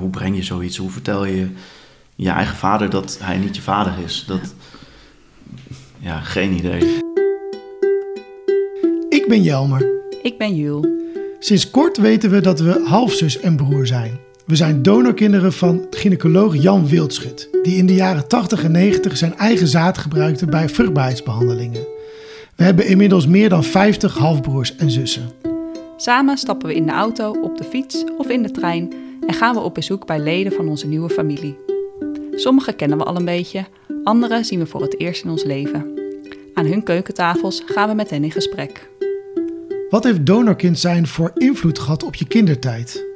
hoe breng je zoiets? Hoe vertel je je eigen vader dat hij niet je vader is? Dat, ja, geen idee. Ik ben Jelmer. Ik ben Jul. Sinds kort weten we dat we halfzus en broer zijn. We zijn donorkinderen van gynaecoloog Jan Wildschut, die in de jaren 80 en 90 zijn eigen zaad gebruikte bij vruchtbaarheidsbehandelingen. We hebben inmiddels meer dan 50 halfbroers en zussen. Samen stappen we in de auto, op de fiets of in de trein en gaan we op bezoek bij leden van onze nieuwe familie. Sommige kennen we al een beetje, andere zien we voor het eerst in ons leven. Aan hun keukentafels gaan we met hen in gesprek. Wat heeft donorkind zijn voor invloed gehad op je kindertijd?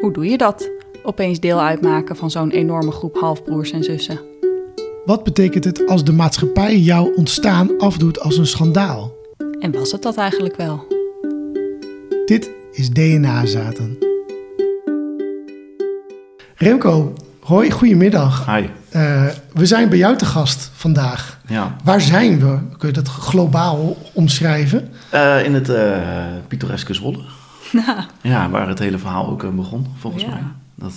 Hoe doe je dat? Opeens deel uitmaken van zo'n enorme groep halfbroers en zussen. Wat betekent het als de maatschappij jouw ontstaan afdoet als een schandaal? En was het dat eigenlijk wel? Dit is DNA-zaten. Remco, hoi, goedemiddag. Hi. Uh, we zijn bij jou te gast vandaag. Ja. Waar zijn we? Kun je dat globaal omschrijven? Uh, in het uh, pittoreske Zwolle. ja, waar het hele verhaal ook begon, volgens Ja. mij. Dat,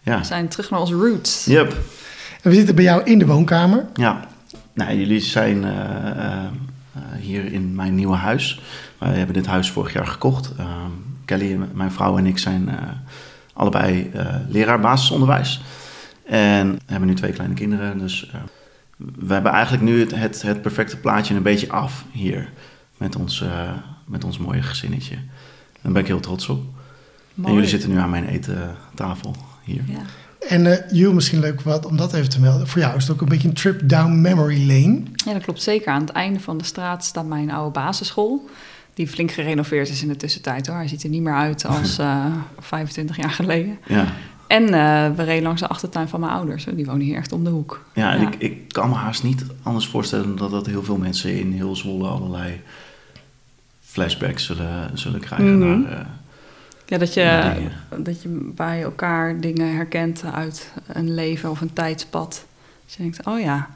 ja. We zijn terug naar onze roots. Yep. En we zitten bij jou in de woonkamer. Ja. Nou, jullie zijn eh, eh, eh, hier in mijn nieuwe huis. Wij hebben dit huis vorig jaar gekocht. Ehm, Kelly, mijn vrouw en ik zijn eh, allebei eh, leraar basisonderwijs. En hebben nu twee kleine kinderen. Dus eh, we hebben eigenlijk nu het, het, het perfecte plaatje een beetje af hier. Met ons, eh, met ons mooie gezinnetje. Daar ben ik heel trots op. En jullie zitten nu aan mijn etentafel hier. Ja. En eh Jules, misschien leuk wat, om dat even te melden. Voor jou is het ook een beetje een trip down memory lane. ja, dat klopt zeker. Aan het einde van de straat staat mijn oude basisschool. Die flink gerenoveerd is in de tussentijd hoor. Hij ziet er niet meer uit als eh 25 jaar geleden. Ja. En eh, we reden langs de achtertuin van mijn ouders. Die wonen hier echt om de hoek. Ja, en Ik, ik kan me haast niet anders voorstellen dan dat, dat heel veel mensen in heel Zwolle allerlei flashbacks zullen, zullen krijgen Mhm. naar... eh, Ja, dat je, dat je bij elkaar dingen herkent uit een leven of een tijdspad. Dus je denkt, oh ja,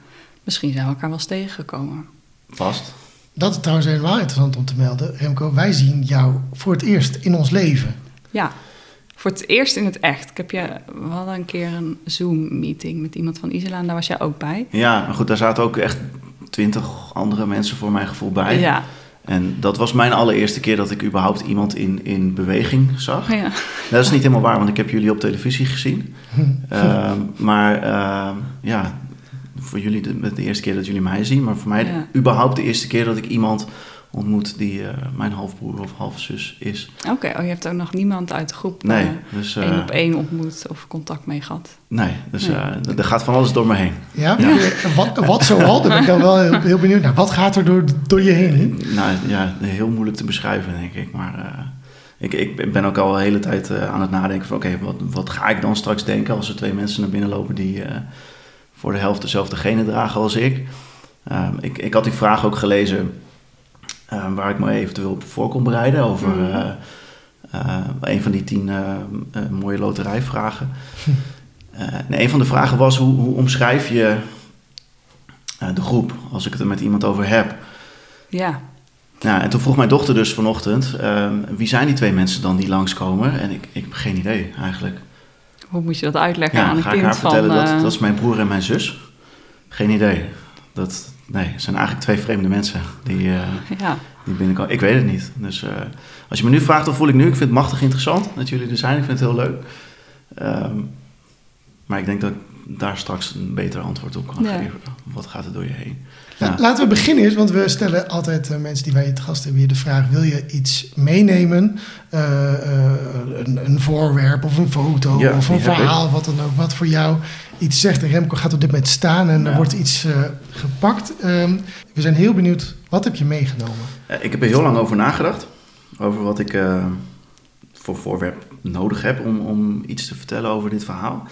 misschien zijn we elkaar wel eens tegengekomen. vast. Dat is trouwens helemaal interessant om te melden. Remco, wij zien jou voor het eerst in ons leven. Ja, voor het eerst in het echt. Ik heb je, we hadden een keer een Zoom-meeting met iemand van Isla en daar was jij ook bij. Ja, maar goed, daar zaten ook echt twintig andere mensen voor mijn gevoel bij. Ja, En dat was mijn allereerste keer dat ik überhaupt iemand in, in beweging zag. ja. Dat is niet helemaal waar, want ik heb jullie op televisie gezien. Ehm, maar ehm, ja, voor jullie de, de eerste keer dat jullie mij zien. Maar voor mij Ja. überhaupt de eerste keer dat ik iemand ontmoet die eh, mijn halfbroer of halfzus is. Oké, oh, je hebt ook nog niemand uit de groep Nee, eh, dus, eh, één op één ontmoet of contact mee gehad. nee, dus Nee. eh, er gaat van alles door me heen. Ja? Wat, wat zoal? Daar ben ik dan wel heel, heel benieuwd naar. Wat gaat er door, door je heen? Nou ja, heel moeilijk te beschrijven, denk ik. Maar eh, ik, ik ben ook al de hele tijd eh, aan het nadenken van... oké, wat, wat ga ik dan straks denken als er twee mensen naar binnen lopen... die eh, voor de helft dezelfde genen dragen als ik. Ehm, ik. Ik had die vraag ook gelezen eh, waar ik me eventueel op voor kon bereiden... over Mhm. eh, eh, een van die tien eh, mooie loterijvragen. En een van de vragen was, hoe, hoe omschrijf je de groep... als ik het er met iemand over heb... Ja, Ja, en toen vroeg mijn dochter dus vanochtend, ehm, wie zijn die twee mensen dan die langskomen? En ik, ik heb geen idee eigenlijk. Hoe moet je dat uitleggen Ja, aan een ga ik kind haar van... vertellen dat eh, dat is mijn broer en mijn zus? Geen idee. Dat, nee, het zijn eigenlijk twee vreemde mensen die, eh, Ja, die binnenkomen. Ik weet het niet. Dus eh, als je me nu vraagt, dan voel ik nu. Ik vind het machtig interessant dat jullie er zijn. Ik vind het heel leuk. Ehm, maar ik denk dat ik daar straks een beter antwoord op kan Ja. geven. Wat gaat er door je heen? Ja. Laten we beginnen eens, want we stellen altijd eh, mensen die wij te gast hebben hier de vraag: wil je iets meenemen? Eh, eh, een, een voorwerp of een foto Ja, of een verhaal, wat dan ook, wat voor jou iets zegt. En Remco gaat op dit moment staan en er wordt iets gepakt. Ehm, we zijn heel benieuwd, wat heb je meegenomen? Ik heb er heel lang over nagedacht. Over wat ik voor voorwerp nodig heb om, om iets te vertellen over dit verhaal.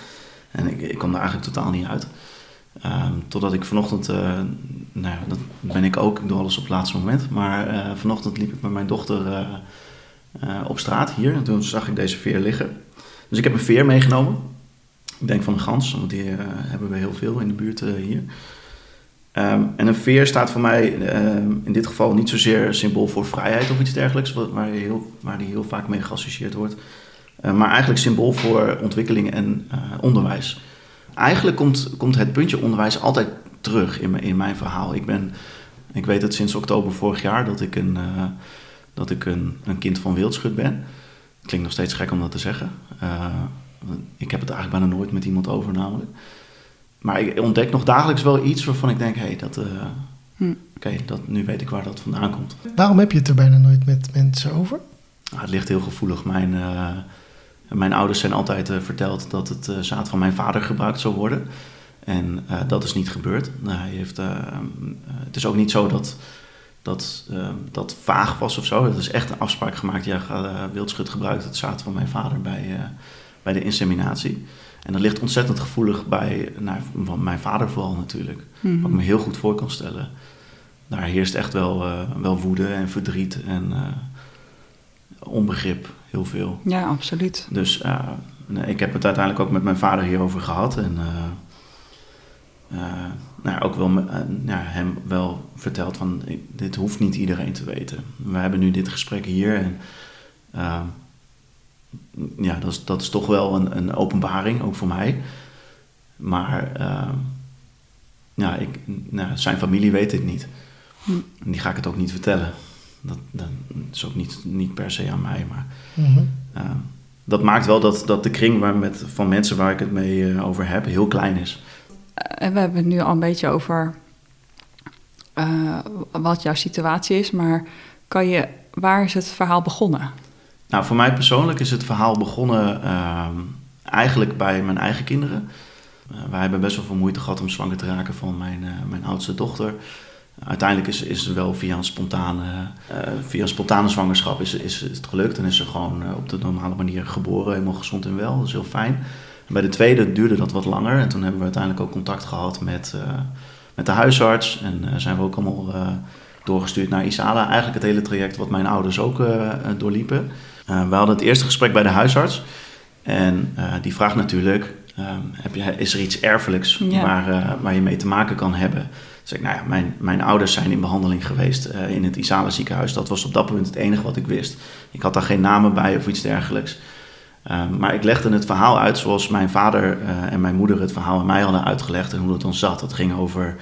En ik, ik kwam daar eigenlijk totaal niet uit. Ehm, totdat ik vanochtend, eh, nou ja, dat ben ik ook, ik doe alles op het laatste moment. Maar eh, vanochtend liep ik met mijn dochter eh, op straat hier. En toen zag ik deze veer liggen. Dus ik heb een veer meegenomen. Ik denk van een gans, want die hebben we heel veel in de buurt hier. Ehm, en een veer staat voor mij ehm, in dit geval niet zozeer symbool voor vrijheid of iets dergelijks, wa- waar, heel, waar die heel vaak mee geassocieerd wordt. Uh, maar eigenlijk symbool voor ontwikkeling en uh, onderwijs. Eigenlijk komt, komt het puntje onderwijs altijd terug in, in mijn verhaal. Ik, ben, ik weet het sinds oktober vorig jaar dat ik een, uh, dat ik een, een kind van wildschut ben. Klinkt nog steeds gek om dat te zeggen. ik heb het eigenlijk bijna nooit met iemand over namelijk. Maar ik ontdek nog dagelijks wel iets waarvan ik denk, hé, hey, dat... Hm. Oké, okay, nu weet ik waar dat vandaan komt. Waarom heb je het er bijna nooit met mensen over? Nou, het ligt heel gevoelig. Mijn, uh, mijn ouders zijn altijd uh, verteld dat het uh, zaad van mijn vader gebruikt zou worden. En dat is niet gebeurd. Nou, hij heeft, het is ook niet zo dat dat, dat vaag was of zo. Het is echt een afspraak gemaakt. Ja, Wildschut gebruikt het zaad van mijn vader bij, bij de inseminatie. En dat ligt ontzettend gevoelig bij nou, mijn vader vooral natuurlijk. Mm Wat ik me heel goed voor kan stellen. Daar heerst echt wel, uh, wel woede en verdriet en uh, onbegrip heel veel. Ja, absoluut. Dus uh, nee, ik heb het uiteindelijk ook met mijn vader hierover gehad. En nou, ook wel ja, hem wel verteld van dit hoeft niet iedereen te weten. We hebben nu dit gesprek hier en ja, dat is, dat is toch wel een, een openbaring, ook voor mij. Maar uh, ja, ik, nou, zijn familie weet dit niet. Hm. En die ga ik het ook niet vertellen. Dat, dat is ook niet, niet per se aan mij. Maar mm dat maakt wel dat, dat de kring waar met, van mensen waar ik het mee uh, over heb heel klein is. En we hebben het nu al een beetje over uh, wat jouw situatie is. Maar kan je, waar is het verhaal begonnen? Nou, voor mij persoonlijk is het verhaal begonnen uh, eigenlijk bij mijn eigen kinderen. Uh, wij hebben best wel veel moeite gehad om zwanger te raken van mijn, uh, mijn oudste dochter. Uiteindelijk is, is het wel via een spontane, eh, via een spontane zwangerschap is, is, het gelukt. En is ze gewoon op de normale manier geboren, helemaal gezond en wel. Dat is heel fijn. bij de tweede duurde dat wat langer. En toen hebben we uiteindelijk ook contact gehad met, met de huisarts. En zijn we ook allemaal doorgestuurd naar Isala. Eigenlijk het hele traject wat mijn ouders ook doorliepen. We hadden het eerste gesprek bij de huisarts. En die vraagt natuurlijk: um, heb je, is er iets erfelijks ja. waar, uh, waar je mee te maken kan hebben? Dus ik, nou ja, mijn, mijn ouders zijn in behandeling geweest in het Isala ziekenhuis. Dat was op dat moment het enige wat ik wist. Ik had daar geen namen bij of iets dergelijks. Um, maar ik legde het verhaal uit zoals mijn vader en mijn moeder het verhaal aan mij hadden uitgelegd en hoe het dan zat. Het ging over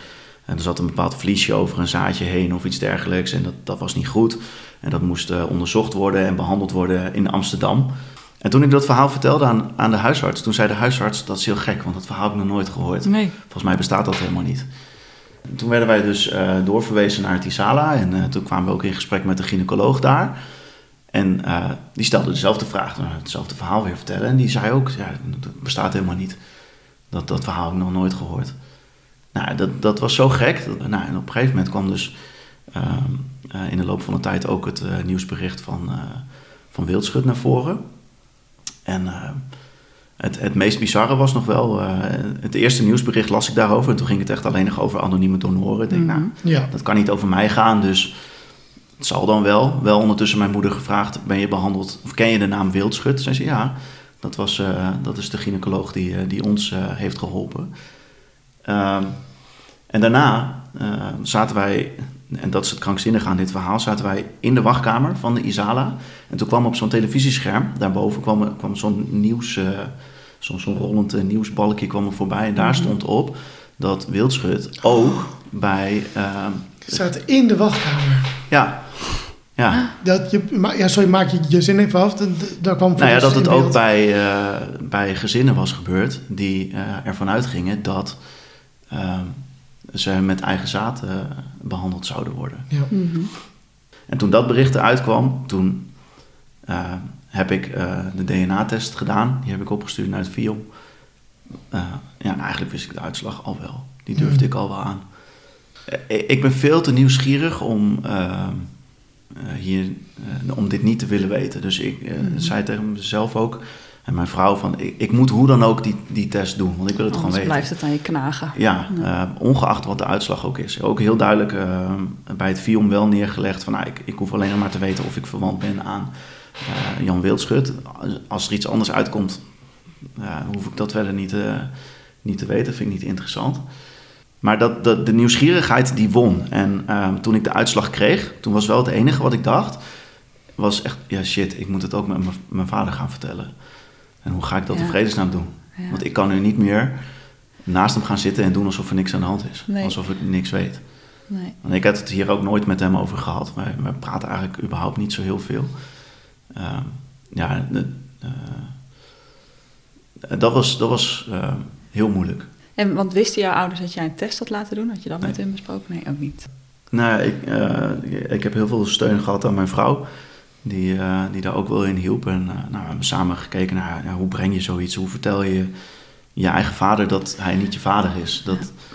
en er zat een bepaald vliesje over een zaadje heen of iets dergelijks. En dat, dat was niet goed. En dat moest uh, onderzocht worden en behandeld worden in Amsterdam. En toen ik dat verhaal vertelde aan, aan de huisarts, toen zei de huisarts: Dat is heel gek, want dat verhaal heb ik nog nooit gehoord. Nee. Volgens mij bestaat dat helemaal niet. En toen werden wij dus uh, doorverwezen naar Tisala. En uh, toen kwamen we ook in gesprek met de gynaecoloog daar. En die stelde dezelfde vraag, hetzelfde verhaal weer vertellen. En die zei ook: Ja, bestaat helemaal niet. Dat, dat verhaal heb ik nog nooit gehoord. Nou, dat, dat was zo gek. Nou, en op een gegeven moment kwam dus uh, in de loop van de tijd ook het nieuwsbericht van, van Wildschut naar voren. En het, het meest bizarre was nog wel, het eerste nieuwsbericht las ik daarover. En toen ging het echt alleen nog over anonieme donoren. Ik denk, nou, mhm. ja. dat kan niet over mij gaan, dus het zal dan wel. Wel ondertussen mijn moeder gevraagd, ben je behandeld, of ken je de naam Wildschut? Zei ze, ja, dat, was, dat is de gynaecoloog die, die ons heeft geholpen. Um, en daarna uh, zaten wij, en dat is het krankzinnige aan dit verhaal, zaten wij in de wachtkamer van de Isala. En toen kwam op zo'n televisiescherm, daarboven kwam, kwam zo'n nieuws, zo'n zo rollend uh, nieuwsbalkje kwam er voorbij. En daar mhm. stond op dat Wildschut ook bij... Uh, zaten in de wachtkamer? Ja, ja. Dat je, ja, sorry, maak je je zin even af. Daar kwam nou ja, dat het ook bij, uh, bij gezinnen was gebeurd die uh, ervan uitgingen dat uh, ze met eigen zaad uh, behandeld zouden worden. Ja. Mm -hmm. En toen dat bericht eruit kwam, toen uh, heb ik uh, de DNA-test gedaan. Die heb ik opgestuurd naar het FIOM. ja, eigenlijk wist ik de uitslag al wel. Die durfde mm. ik al wel aan. ik ben veel te nieuwsgierig om, hier, om dit niet te willen weten. Dus ik mm. zei tegen mezelf ook en mijn vrouw van, ik, ik, moet hoe dan ook die, die test doen, want ik wil het gewoon weten. blijft het aan je knagen. Ja, ja. Uh, ongeacht wat de uitslag ook is. Ook heel duidelijk uh, bij het FIOM wel neergelegd van, nou, ik, ik hoef alleen maar te weten of ik verwant ben aan uh, Jan Wildschut. Als er iets anders uitkomt, hoef ik dat verder niet, niet te weten, vind ik niet interessant. Maar dat, dat, de nieuwsgierigheid die won. En ehm, toen ik de uitslag kreeg, toen was wel het enige wat ik dacht was echt, ja shit, ik moet het ook met mijn- mijn vader gaan vertellen. En hoe ga ik dat Ja. in vredesnaam doen? Ja. Want ik kan nu niet meer naast hem gaan zitten en doen alsof er niks aan de hand is. Nee. Alsof ik niks weet. Nee. Want ik heb het hier ook nooit met hem over gehad. Wij, wij praten eigenlijk überhaupt niet zo heel veel. Ehm, ja, de- eh, dat was, dat was eh, heel moeilijk. En want wisten jouw ouders dat jij een test had laten doen? Had je dat Nee. met hen besproken? Nee, ook niet. Nou, ik, ik heb heel veel steun gehad aan mijn vrouw. Die, die daar ook wel in hielp. En nou, we hebben samen gekeken naar ja, hoe breng je zoiets? Hoe vertel je je eigen vader dat hij niet je vader is? Dat, ja,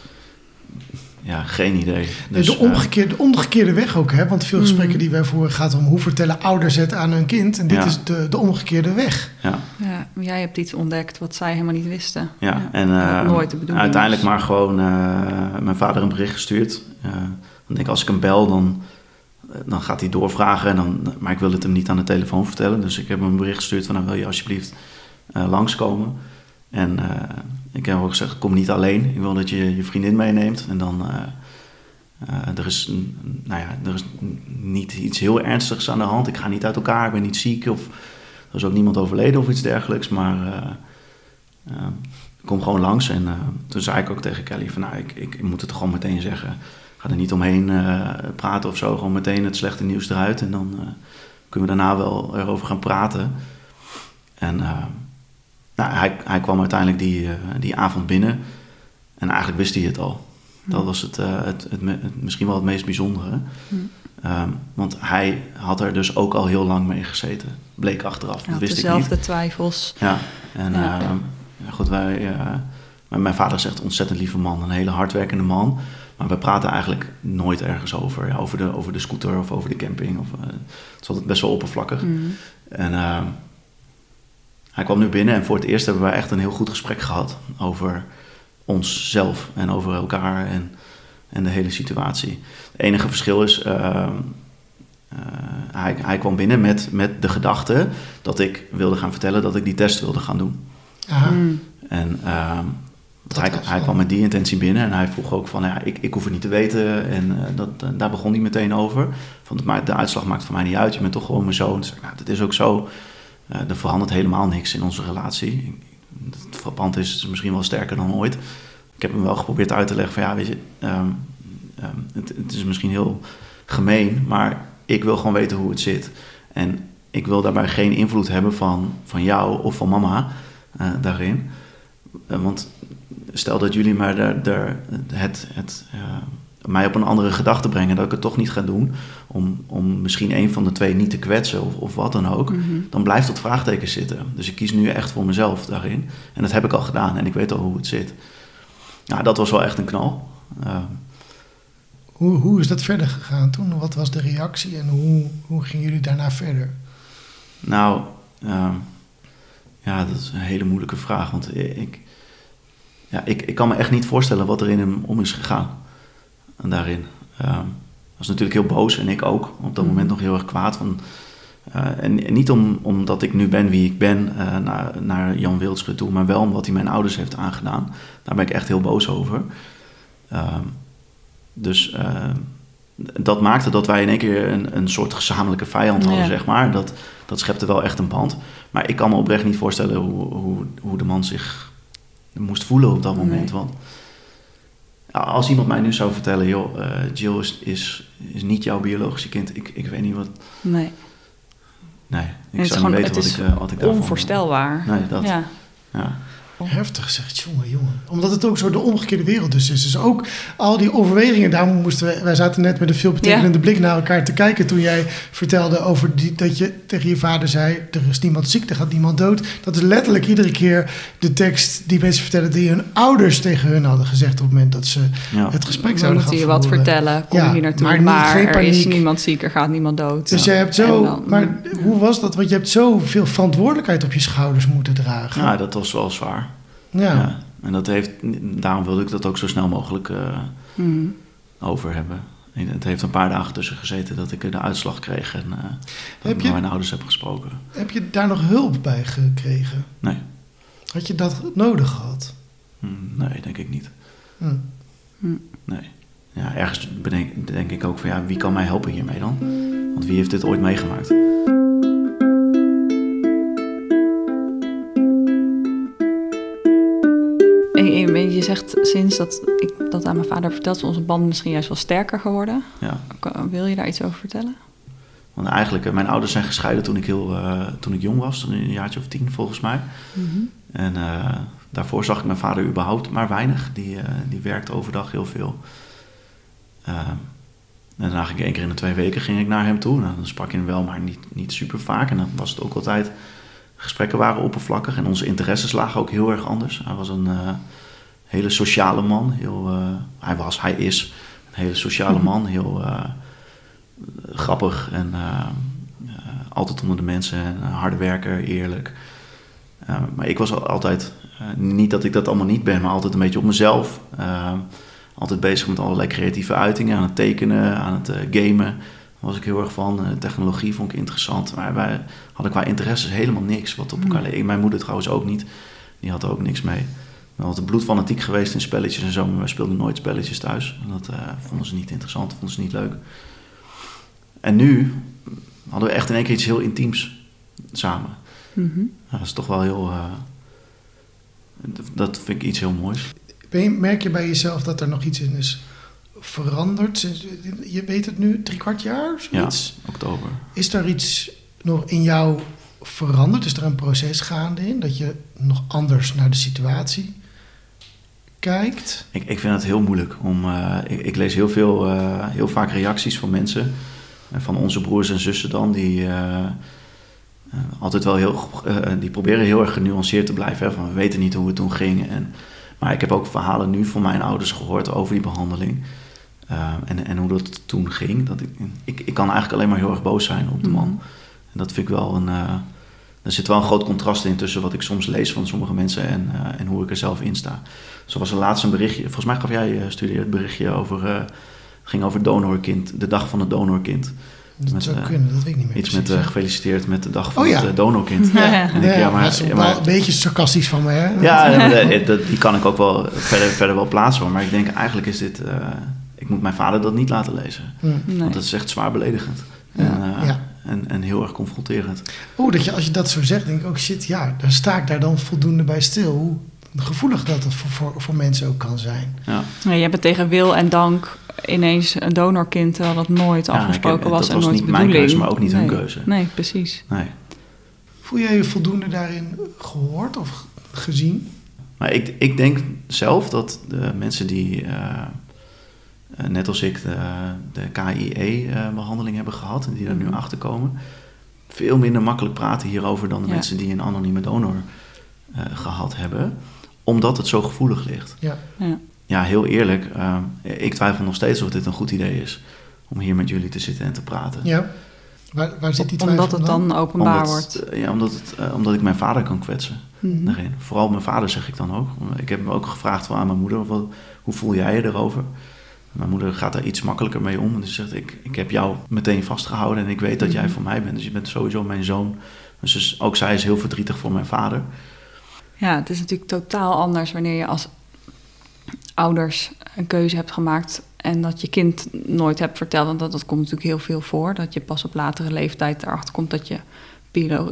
geen idee. Dus, de, eh, omgekeerde, de omgekeerde weg ook, hè? Want veel Mhm. gesprekken die wij voeren gaat om hoe vertellen ouders het aan hun kind. En dit Ja. is de, de omgekeerde weg. ja. Ja, jij hebt iets ontdekt wat zij helemaal niet wisten. Ja, en eh, nooit de bedoeling uiteindelijk was. maar gewoon eh, mijn vader een bericht gestuurd. Eh, dan denk ik, als ik hem bel, dan, dan gaat hij doorvragen. En dan, maar ik wil het hem niet aan de telefoon vertellen. Dus ik heb hem een bericht gestuurd van, nou wil je alsjeblieft eh, langskomen. En eh, ik heb ook gezegd, kom niet alleen. Ik wil dat je je vriendin meeneemt. En dan, eh, eh, er, is, nou ja, er is niet iets heel ernstigs aan de hand. Ik ga niet uit elkaar, ik ben niet ziek. Of, er is ook niemand overleden of iets dergelijks. Maar... kom gewoon langs en toen zei ik ook tegen Kelly van nou, ik, ik, moet het gewoon meteen zeggen. Ga er niet omheen praten of zo, gewoon meteen het slechte nieuws eruit. En dan kunnen we daarna wel erover gaan praten. En nou, hij, hij kwam uiteindelijk die, eh, die avond binnen en eigenlijk wist hij het al. Dat was het, eh, het, het, misschien wel het meest bijzondere. Ehm, want hij had er dus ook al heel lang mee gezeten. Bleek achteraf, Hij dat wist ik niet. dezelfde twijfels. Ja, en Ja. ja, goed, wij, eh, mijn- vader is echt een ontzettend lieve man, een hele hardwerkende man. Maar we praten eigenlijk nooit ergens over. Ja, over, de, over de scooter of over de camping. Of, het is altijd best wel oppervlakkig. Mhm. En eh, hij kwam nu binnen en voor het eerst hebben we echt een heel goed gesprek gehad over onszelf en over elkaar en, en de hele situatie. Het enige verschil is, eh, eh, hij, hij kwam binnen met, met de gedachte dat ik wilde gaan vertellen dat ik die test wilde gaan doen. Aha. Mm. En ehm, hij, hij kwam met die intentie binnen en hij vroeg ook van, ja, ik, ik hoef het niet te weten. En eh, dat, eh, daar begon hij meteen over. Van, maar de uitslag maakt voor mij niet uit, je bent toch gewoon mijn zoon. Dus, nou, dat is ook zo. Eh, er verandert helemaal niks in onze relatie. Het frappant is, misschien wel sterker dan ooit. Ik heb hem wel geprobeerd uit te leggen van, ja, weet je, ehm, ehm, het, het is misschien heel gemeen, maar ik wil gewoon weten hoe het zit. En ik wil daarbij geen invloed hebben van, van jou of van mama eh, daarin. Eh, want stel dat jullie maar daar, daar het, het, mij op een andere gedachte brengen, dat ik het toch niet ga doen, om, om misschien een van de twee niet te kwetsen of, of wat dan ook, Mhm. dan blijft dat vraagteken zitten. Dus ik kies nu echt voor mezelf daarin. En dat heb ik al gedaan en ik weet al hoe het zit. Nou, dat was wel echt een knal. Eh, Hoe, hoe is dat verder gegaan toen? Wat was de reactie en hoe, hoe gingen jullie daarna verder? Nou, ehm, ja, dat is een hele moeilijke vraag. Want ik, ja, ik, ik kan me echt niet voorstellen wat er in hem om is gegaan. En daarin. Ehm was natuurlijk heel boos en ik ook. Op dat Mhm. moment nog heel erg kwaad. Van, eh, en, en niet om, omdat ik nu ben wie ik ben eh, naar, naar Jan Wildschut toe, maar wel omdat hij mijn ouders heeft aangedaan. Daar ben ik echt heel boos over. Ehm, dus eh, dat maakte dat wij in één keer een, een soort gezamenlijke vijand hadden, Ja. zeg maar. Dat, dat schepte wel echt een band. Maar ik kan me oprecht niet voorstellen hoe, hoe, hoe de man zich moest voelen op dat moment. Nee. Want als iemand mij nu zou vertellen, joh, eh, Jill is, is, is niet jouw biologische kind. Ik, ik weet niet wat... Nee. Nee, ik zou gewoon- niet weten wat ik, eh, wat ik daarvan... Onvoorstelbaar. Nee, dat... Ja. Ja. Heftig zegt jongen, jongen. Omdat het ook zo de omgekeerde wereld dus is. Dus ook al die overwegingen, daarom moesten we... Wij zaten net met een veelbetekenende blik naar elkaar te kijken... toen jij vertelde over die, dat je tegen je vader zei... er is niemand ziek, er gaat niemand dood. Dat is letterlijk iedere keer de tekst die mensen vertellen... die hun ouders tegen hun hadden gezegd... op het moment dat ze Ja. het gesprek We zouden moeten gaan je wat voeren. vertellen. Kom Ja, hier naartoe. maar Maar, niet- geen er is niemand ziek, er gaat niemand dood. Dus Ja. jij hebt zo... Dan- maar hoe was dat? Want je hebt zoveel verantwoordelijkheid op je schouders moeten dragen. ja, dat was wel zwaar. Ja. Ja. En dat heeft, daarom wilde ik dat ook zo snel mogelijk eh, Mhm. over hebben. En Het heeft een paar dagen tussen gezeten dat ik de uitslag kreeg en eh, dat Heb ik je- mijn ouders heb gesproken. Heb je daar nog hulp bij gekregen? Nee, Had je dat nodig gehad? Hm, nee, denk ik niet. Hm. Nee. Ja, ergens bedenk, denk ik ook van ja, wie kan mij helpen hiermee dan? Want wie heeft dit ooit meegemaakt? Je zegt sinds dat ik dat aan mijn vader verteld, is onze band misschien juist wel sterker geworden. Ja. Wil je daar iets over vertellen? Want eigenlijk, eh, mijn ouders zijn gescheiden toen ik, heel, eh, toen ik jong was, toen een jaartje of tien volgens mij. En eh, daarvoor zag ik mijn vader überhaupt maar weinig. Die, die werkte overdag heel veel. En daarna ging ik één keer in de twee weken ging ik naar hem toe. Nou, dan sprak je hem wel, maar niet, niet super vaak. En dan was het ook altijd... Gesprekken waren oppervlakkig en onze interesses lagen ook heel erg anders. Hij was een hele sociale man. Heel, eh, hij was, hij is een hele sociale man. Heel eh, grappig en eh, altijd onder de mensen. En een harde werker, eerlijk. Maar ik was al- altijd, niet dat ik dat allemaal niet ben, maar altijd een beetje op mezelf. Altijd bezig met allerlei creatieve uitingen, aan het tekenen, aan het gamen. Was ik heel erg van. Technologie vond ik interessant. Maar wij hadden qua interesses helemaal niks wat op elkaar leek. Mijn moeder trouwens ook niet. Die had er ook niks mee. Ik ben altijd bloedfanatiek geweest in spelletjes en zo, maar wij speelden nooit spelletjes thuis. En dat eh, vonden ze niet interessant, vonden ze niet leuk. En nu hadden we echt in één keer iets heel intiems samen. Mhm. Ja, dat is toch wel heel. eh, dat vind ik iets heel moois. Ben je, merk je bij jezelf dat er nog iets in is veranderd? Sinds- Je weet het nu, drie kwart jaar, zoiets? Oktober. Is er iets nog in jou veranderd? Is er een proces gaande in dat je nog anders naar de situatie kijkt? Ik, ik vind het heel moeilijk om. eh, ik, ik lees heel veel, eh, heel vaak reacties van mensen. En van onze broers en zussen dan, die. eh, eh, altijd wel heel. eh, die proberen heel erg genuanceerd te blijven. Hè, van we weten niet hoe het toen ging. En, maar ik heb ook verhalen nu van mijn ouders gehoord over die behandeling. Eh, en, en hoe dat toen ging. Dat ik, ik, ik kan eigenlijk alleen maar heel erg boos zijn op de man. Mhm. En dat vind ik wel een. Eh, er zit wel een groot contrast in tussen wat ik soms lees van sommige mensen en, eh, en hoe ik er zelf in sta. Zo was er laatst een berichtje. Volgens mij gaf jij, eh studie, het berichtje over. eh, het ging over donorkind, de dag van het donorkind. Dat Met, zou eh, kunnen, dat weet ik niet meer Iets met eh, gefeliciteerd met de dag van Oh ja. het eh, donorkind. ja, En ik, ja, maar- dat is wel maar- een beetje sarcastisch van me, hè? Ja, die kan ik ook wel verder, verder wel plaatsen. hoor. Maar ik denk eigenlijk is dit. eh, ik moet mijn vader dat niet laten lezen. Hm. Nee. Want dat is echt zwaar beledigend. Ja, En, eh, ja. En, en heel erg confronterend. Oeh, dat je, als je dat zo zegt, denk ik ook, shit, ja, dan sta ik daar dan voldoende bij stil. Hoe gevoelig dat het voor, voor, voor mensen ook kan zijn. Ja. Ja, je hebt het tegen wil en dank ineens een donorkind, terwijl dat nooit Ja, afgesproken heb- was en was nooit niet mijn keuze, maar ook niet hun keuze. Nee, precies. Nee. Voel jij je voldoende daarin gehoord of gezien? Maar ik, ik denk zelf dat de mensen die, eh, net als ik, de, de KIE-behandeling hebben gehad en die er nu Mhm. achter komen, veel minder makkelijk praten hierover dan de Ja. mensen die een anonieme donor eh, gehad hebben, omdat het zo gevoelig ligt. Ja. Ja. Ja, heel eerlijk, eh, ik twijfel nog steeds of dit een goed idee is om hier met jullie te zitten en te praten. ja. Waar, waar zit die twijfel Omdat het dan openbaar wordt. Omdat, eh, ja, omdat, het, eh, omdat ik mijn vader kan kwetsen. Mhm. daarin. Vooral mijn vader zeg ik dan ook. Ik heb me ook gevraagd aan mijn moeder, wat, hoe voel jij je erover? Mijn moeder gaat daar iets makkelijker mee om. En ze zegt, ik, ik heb jou meteen vastgehouden en ik weet dat jij Mhm. voor mij bent. Dus je bent sowieso mijn zoon. Dus, ook zij is heel verdrietig voor mijn vader. Ja, het is natuurlijk totaal anders wanneer je als ouders een keuze hebt gemaakt en dat je kind nooit hebt verteld. Want dat, dat komt natuurlijk heel veel voor. Dat je pas op latere leeftijd erachter komt dat je,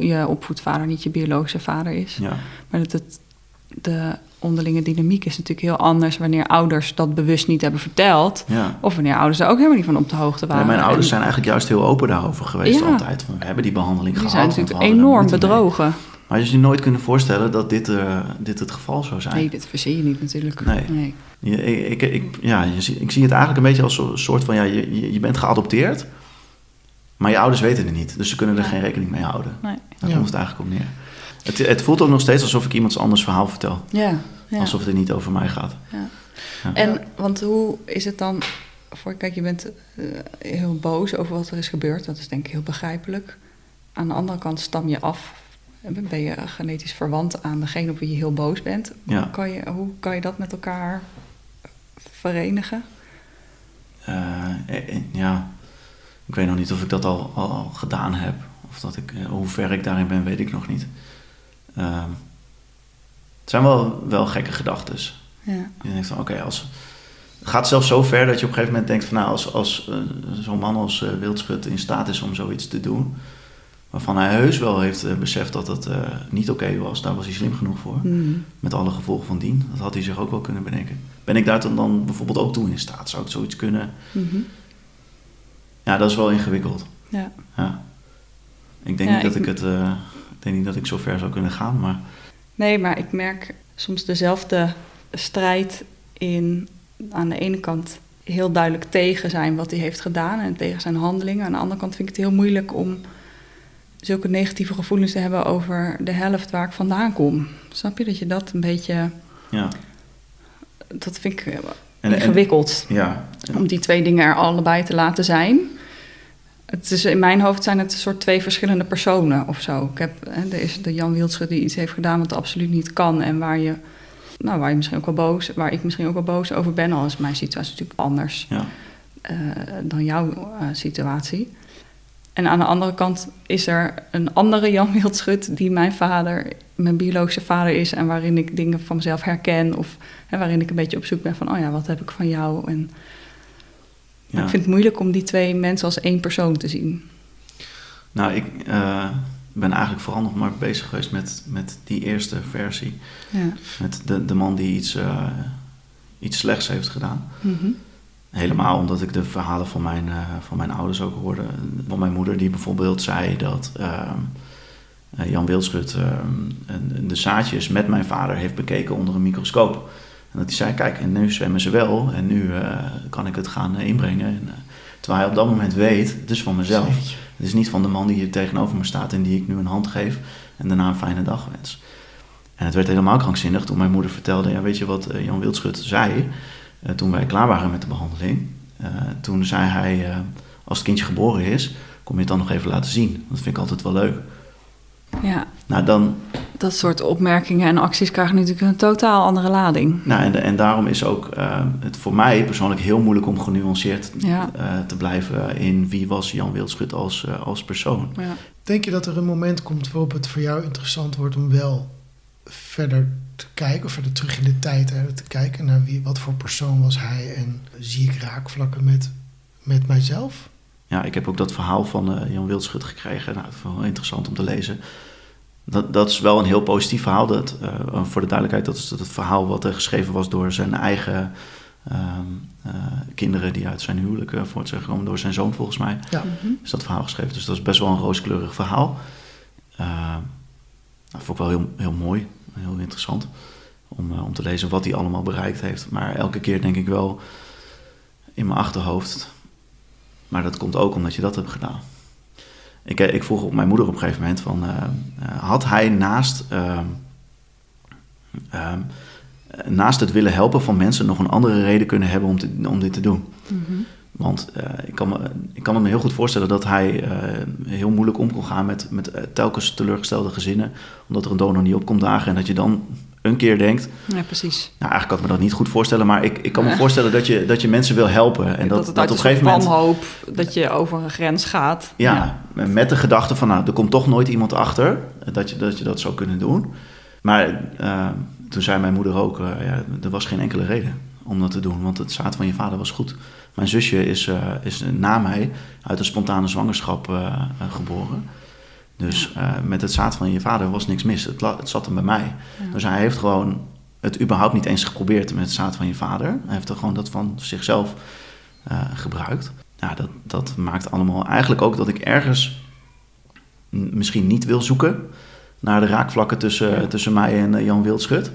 je opvoedvader niet je biologische vader is. Ja, Maar dat het, de onderlinge dynamiek is natuurlijk heel anders wanneer ouders dat bewust niet hebben verteld. ja. Of wanneer ouders er ook helemaal niet van op de hoogte Ja, waren. mijn ouders En zijn eigenlijk juist heel open daarover geweest Ja. altijd. Van, we hebben die behandeling die gehad. zijn want we natuurlijk enorm moeite mee. bedrogen. Maar je je nooit kunnen voorstellen dat dit, eh, dit het geval zou zijn. Nee, dit verzin je niet natuurlijk. Nee. Je, ik, ik, ik- ja, je, ik zie het eigenlijk een beetje als een soort van... Ja, je, je- bent geadopteerd, maar je ouders weten het niet. Dus ze kunnen er Ja. geen rekening mee houden. Nee. Daar Ja. komt het eigenlijk op neer. Het, het voelt ook nog steeds alsof ik iemands anders verhaal vertel. Ja, ja. Alsof het niet over mij gaat. Ja. Ja. En want hoe is het dan voor, kijk, je bent eh, heel boos over wat er is gebeurd. Dat is denk ik heel begrijpelijk. Aan de andere kant stam je af. Ben je genetisch verwant aan degene op wie je heel boos bent. Ja. Hoe, kan je, hoe kan je dat met elkaar verenigen? Eh, eh, ja, ik weet nog niet of ik dat al, al, al gedaan heb. Of dat ik, hoe ver ik daarin ben, weet ik nog niet. Ehm, het zijn wel, wel gekke gedachten. Ja. Je denkt van, oké, als... Het gaat zelfs zo ver dat je op een gegeven moment denkt van nou, als, als eh, zo'n man als eh, Wildschut in staat is om zoiets te doen, waarvan hij heus wel heeft eh, beseft dat het eh, niet oké was, daar was hij slim genoeg voor. Mhm. Met alle gevolgen van dien. Dat had hij zich ook wel kunnen bedenken. Ben ik daar dan, dan bijvoorbeeld ook toe in staat? Zou ik zoiets kunnen? Mhm. Ja, dat is wel ingewikkeld. Ja. Ja. Ik denk Ja, niet dat ik- ik het. Ik denk niet dat ik zo ver zou kunnen gaan, maar Nee, maar ik merk soms dezelfde strijd in aan de ene kant heel duidelijk tegen zijn wat hij heeft gedaan en tegen zijn handelingen. Aan de andere kant vind ik het heel moeilijk om zulke negatieve gevoelens te hebben over de helft waar ik vandaan kom. Snap je dat je dat een beetje, ja. dat vind ik eh, En- en- ingewikkeld Ja, om die twee dingen er allebei te laten zijn. Het is, in mijn hoofd zijn het een soort twee verschillende personen of zo. Ik heb, hè, er is de Jan Wildschut die iets heeft gedaan wat absoluut niet kan. En waar je, nou, waar je misschien ook wel boos, waar ik misschien ook wel boos over ben. Al is mijn situatie natuurlijk anders ja. eh, dan jouw eh, situatie. En aan de andere kant is er een andere Jan Wildschut die mijn vader, mijn biologische vader is. En waarin ik dingen van mezelf herken. Of hè, waarin ik een beetje op zoek ben van, oh ja, wat heb ik van jou? En maar ik vind het moeilijk om die twee mensen als één persoon te zien. Nou, ik eh, ben eigenlijk vooral nog maar bezig geweest met, met die eerste versie. Ja. Met de, de man die iets, eh, iets slechts heeft gedaan. Mhm. Helemaal omdat ik de verhalen van mijn, eh, van mijn ouders ook hoorde. Van mijn moeder die bijvoorbeeld zei dat ehm, eh, Jan Wildschut ehm, de zaadjes met mijn vader heeft bekeken onder een microscoop. En dat hij zei, kijk, en nu zwemmen ze wel en nu eh, kan ik het gaan eh, inbrengen. En, eh, terwijl hij op dat moment weet, het is van mezelf. Het is niet van de man die hier tegenover me staat en die ik nu een hand geef en daarna een fijne dag wens. En het werd helemaal krankzinnig toen mijn moeder vertelde, ja, weet je wat Jan Wildschut zei toen wij klaar waren met de behandeling? Eh, toen zei hij, als het kindje geboren is, kom je het dan nog even laten zien. Dat vind ik altijd wel leuk. ja, Nou, dan, dat soort opmerkingen en acties krijgen natuurlijk een totaal andere lading. nou en, en daarom is ook eh, het voor mij persoonlijk heel moeilijk om genuanceerd Ja. eh, te blijven in wie was Jan Wildschut als, eh, als persoon. Ja. Denk je dat er een moment komt waarop het voor jou interessant wordt om wel verder te kijken, of verder terug in de tijd hè, te kijken naar wie, wat voor persoon was hij en zie ik raakvlakken met, met mijzelf? Ja, ik heb ook dat verhaal van eh, Jan Wildschut gekregen. Nou, dat vond ik wel interessant om te lezen. Dat, dat is wel een heel positief verhaal. Dat, eh, voor de duidelijkheid, dat is het verhaal wat er geschreven was door zijn eigen ehm, eh, kinderen die uit zijn huwelijk eh, voort zijn gekomen, door zijn zoon volgens mij. Ja. Mhm. Is dat verhaal geschreven. Dus dat is best wel een rooskleurig verhaal. Eh, dat vond ik wel heel, heel mooi, heel interessant om, eh, om te lezen wat hij allemaal bereikt heeft. Maar elke keer denk ik wel in mijn achterhoofd. Maar dat komt ook omdat je dat hebt gedaan. Ik, eh, ik vroeg op mijn moeder op een gegeven moment van... eh, eh, had hij naast, ehm, ehm, eh, naast het willen helpen van mensen... nog een andere reden kunnen hebben om, te, om dit te doen? Mhm. Want ik, kan me, ik kan me heel goed voorstellen dat hij heel moeilijk om kon gaan met, met telkens teleurgestelde gezinnen. Omdat er een donor niet op komt dagen. En dat je dan een keer denkt. Ja, precies. Nou, eigenlijk kan ik me dat niet goed voorstellen. Maar ik, ik kan me Ja. voorstellen dat je, dat je mensen wil helpen. En dat, dat het op een gegeven moment. wanhoop dat je over een grens gaat. Ja, met de gedachte van, nou, er komt toch nooit iemand achter dat je dat, je dat zou kunnen doen. Maar eh, toen zei mijn moeder ook, eh, ja, er was geen enkele reden om dat te doen, want het zaad van je vader was goed. Mijn zusje is, eh, is na mij uit een spontane zwangerschap geboren. Dus eh, met het zaad van je vader was niks mis. Het, het zat hem bij mij. Ja. Dus hij heeft gewoon het überhaupt niet eens geprobeerd met het zaad van je vader. Hij heeft er gewoon dat van zichzelf eh, gebruikt. Ja, dat, dat maakt allemaal eigenlijk ook dat ik ergens misschien niet wil zoeken naar de raakvlakken tussen, Ja. tussen mij en eh, Jan Wildschut.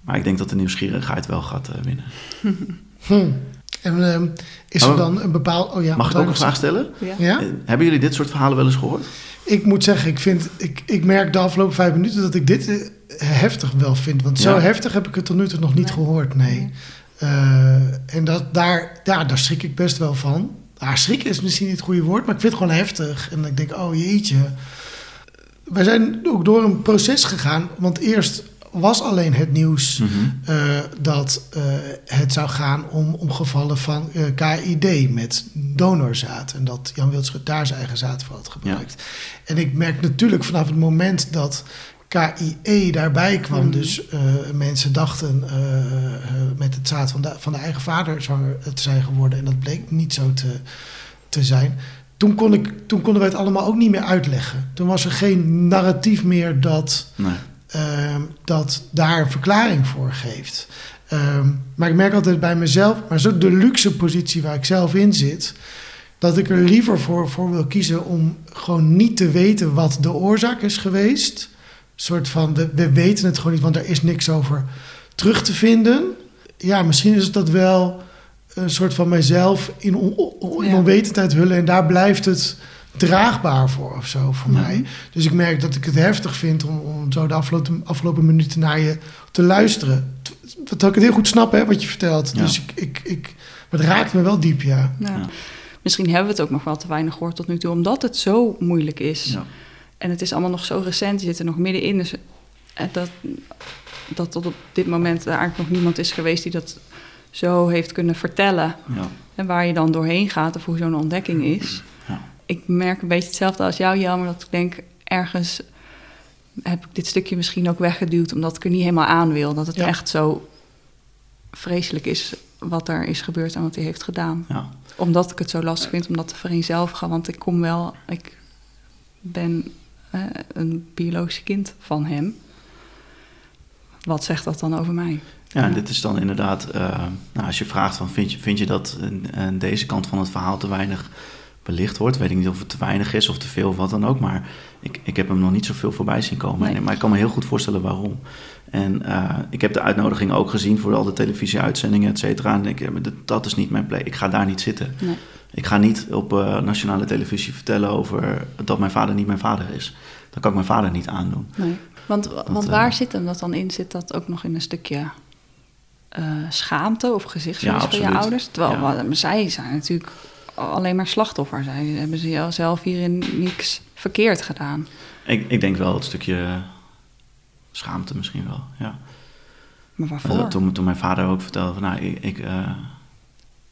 Maar ik denk dat de nieuwsgierigheid wel gaat eh, winnen. En ehm, is er dan een bepaald... Oh ja, Mag ik ook een vraag stellen? Ja. Eh, Hebben jullie dit soort verhalen wel eens gehoord? Ik moet zeggen, ik, vind, ik, ik merk de afgelopen vijf minuten dat ik dit eh, heftig wel vind. Want zo Ja. heftig heb ik het tot nu toe nog niet Nee. gehoord, nee. Eh, en dat, daar, ja, daar schrik ik best wel van. Ah, schrikken is misschien niet het goede woord, maar ik vind het gewoon heftig. En ik denk, oh jeetje. Wij zijn ook door een proces gegaan, want eerst was alleen het nieuws Mhm. eh, dat eh, het zou gaan om, om gevallen van eh, KID met donorzaad. En dat Jan Wildschut daar zijn eigen zaad voor had gebruikt. En ik merk natuurlijk vanaf het moment dat KIE daarbij kwam. Mhm. Dus mensen dachten met het zaad van de, van de eigen vader zwanger te zijn geworden. En dat bleek niet zo te, te zijn. Toen, kon ik, toen konden wij het allemaal ook niet meer uitleggen. Toen was er geen narratief meer dat, Nee. Ehm, dat daar een verklaring voor geeft. Ehm, maar ik merk altijd bij mezelf, maar zo de luxe positie waar ik zelf in zit, dat ik er liever voor, voor wil kiezen om gewoon niet te weten wat de oorzaak is geweest. Een soort van, we, we weten het gewoon niet, want er is niks over terug te vinden. Ja, misschien is dat wel een soort van mijzelf in, on, on- in onwetendheid hullen en daar blijft het draagbaar voor of zo voor Mhm. mij. Dus ik merk dat ik het heftig vind om, om zo de afgelopen, afgelopen minuten naar je te luisteren. Dat ik het heel goed snap, hè, wat je vertelt. Ja. Dus ik, ik, ik, het raakt me wel diep, ja. Misschien hebben we het ook nog wel te weinig gehoord tot nu toe, omdat het zo moeilijk is. Ja. En het is allemaal nog zo recent, je zit er nog middenin. Dus eh, dat, dat tot op dit moment er eigenlijk nog niemand is geweest die dat zo heeft kunnen vertellen. Ja. En waar je dan doorheen gaat of hoe zo'n ontdekking is. Ik merk een beetje hetzelfde als jou, Jan, maar dat ik denk ergens heb ik dit stukje misschien ook weggeduwd omdat ik er niet helemaal aan wil. Dat het Ja. echt zo vreselijk is wat er is gebeurd en wat hij heeft gedaan. Ja. Omdat ik het zo lastig vind om dat te vereenzelvigen. Want ik kom wel, ik ben eh, een biologisch kind van hem. Wat zegt dat dan over mij? Ja, en dit is dan inderdaad, eh, nou, als je vraagt van vind je, vind je dat eh, deze kant van het verhaal te weinig belicht wordt, weet ik niet of het te weinig is of te veel of wat dan ook, maar ik, ik heb hem nog niet zoveel voorbij zien komen. Nee. Maar ik kan me heel goed voorstellen waarom. En eh, ik heb de uitnodiging ook gezien voor al de televisieuitzendingen, et cetera. En ik, dat, is niet mijn plek. Ik ga daar niet zitten. Nee. Ik ga niet op eh, nationale televisie vertellen over dat mijn vader niet mijn vader is. Dan kan ik mijn vader niet aandoen. Nee. Want, want eh, waar zit hem dat dan in? Zit dat ook nog in een stukje schaamte of gezichtsverlies Ja, van je ouders? Terwijl Ja. wa- zij zijn natuurlijk alleen maar slachtoffer. Zij hebben ze zelf hierin niks verkeerd gedaan. Ik, ik denk wel het stukje schaamte misschien wel, ja. Maar waarvoor? dat- toen, toen mijn vader ook vertelde van, nou, ik, ik, eh,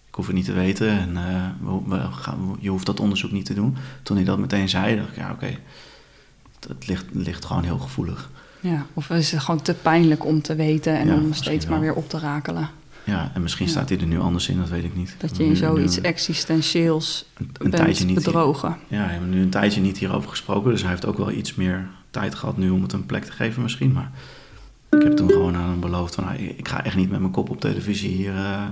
ik hoef het niet te weten en eh, we, we gaan, je hoeft dat onderzoek niet te doen. Toen hij dat meteen zei, dacht ik, ja, oké, het, het ligt, het ligt gewoon heel gevoelig. Ja, of is het gewoon te pijnlijk om te weten en Ja, om steeds maar wel. weer op te rakelen? Ja, en misschien Ja. staat hij er nu anders in, dat weet ik niet. Dat je in zoiets nu- existentieels een, tijdje niet bedrogen. Ja, we hebben nu een tijdje niet hierover gesproken, dus hij heeft ook wel iets meer tijd gehad nu om het een plek te geven misschien. Maar ik heb toen gewoon aan hem beloofd van, nou, ik ga echt niet met mijn kop op televisie hier eh,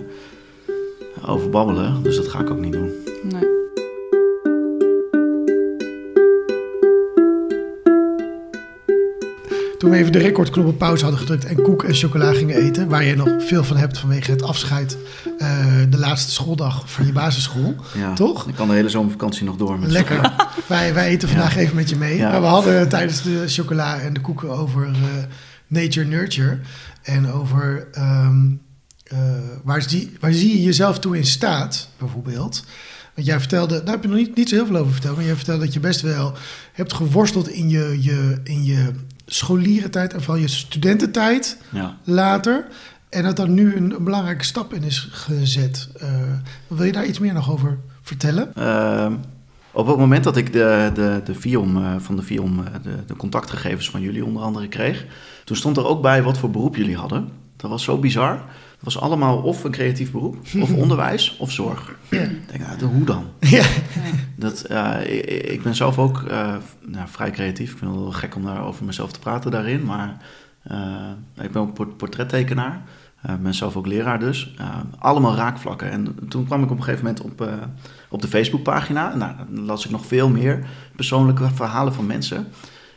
over babbelen, dus dat ga ik ook niet doen. Nee. Toen we even de recordknop op pauze hadden gedrukt en koek en chocola gingen eten, waar je nog veel van hebt vanwege het afscheid, eh, de laatste schooldag van je basisschool. Ja, Toch? Ik kan de hele zomervakantie nog door met Lekker. wij, wij eten vandaag Ja. even met je mee. Maar we hadden tijdens de chocola en de koeken over eh, nature nurture. En over ehm, eh, waar, zie, waar zie je jezelf toe in staat, bijvoorbeeld. Want jij vertelde, daar heb je nog niet, niet zo heel veel over verteld. Maar jij vertelde dat je best wel hebt geworsteld in je, je, in je scholierentijd en vooral je studententijd Ja. later. En dat er nu een, een belangrijke stap in is gezet. Eh, wil je daar iets meer nog over vertellen? Ehm, op het moment dat ik de, de, de FIOM, eh, van de FIOM, eh, de, de contactgegevens van jullie onder andere kreeg, toen stond er ook bij wat voor beroep jullie hadden. Dat was zo bizar. Het was allemaal of een creatief beroep, of onderwijs, of zorg. Ja. Ik denk, nou, hoe dan? Ja. Dat, eh, ik, ik ben zelf ook eh, nou, vrij creatief. Ik vind het wel gek om daar over mezelf te praten daarin. Maar eh, ik ben ook port- portrettekenaar. Ik ben zelf ook leraar dus. Allemaal raakvlakken. En toen kwam ik op een gegeven moment op, op de Facebookpagina. Nou, dan las ik nog veel meer persoonlijke verhalen van mensen. En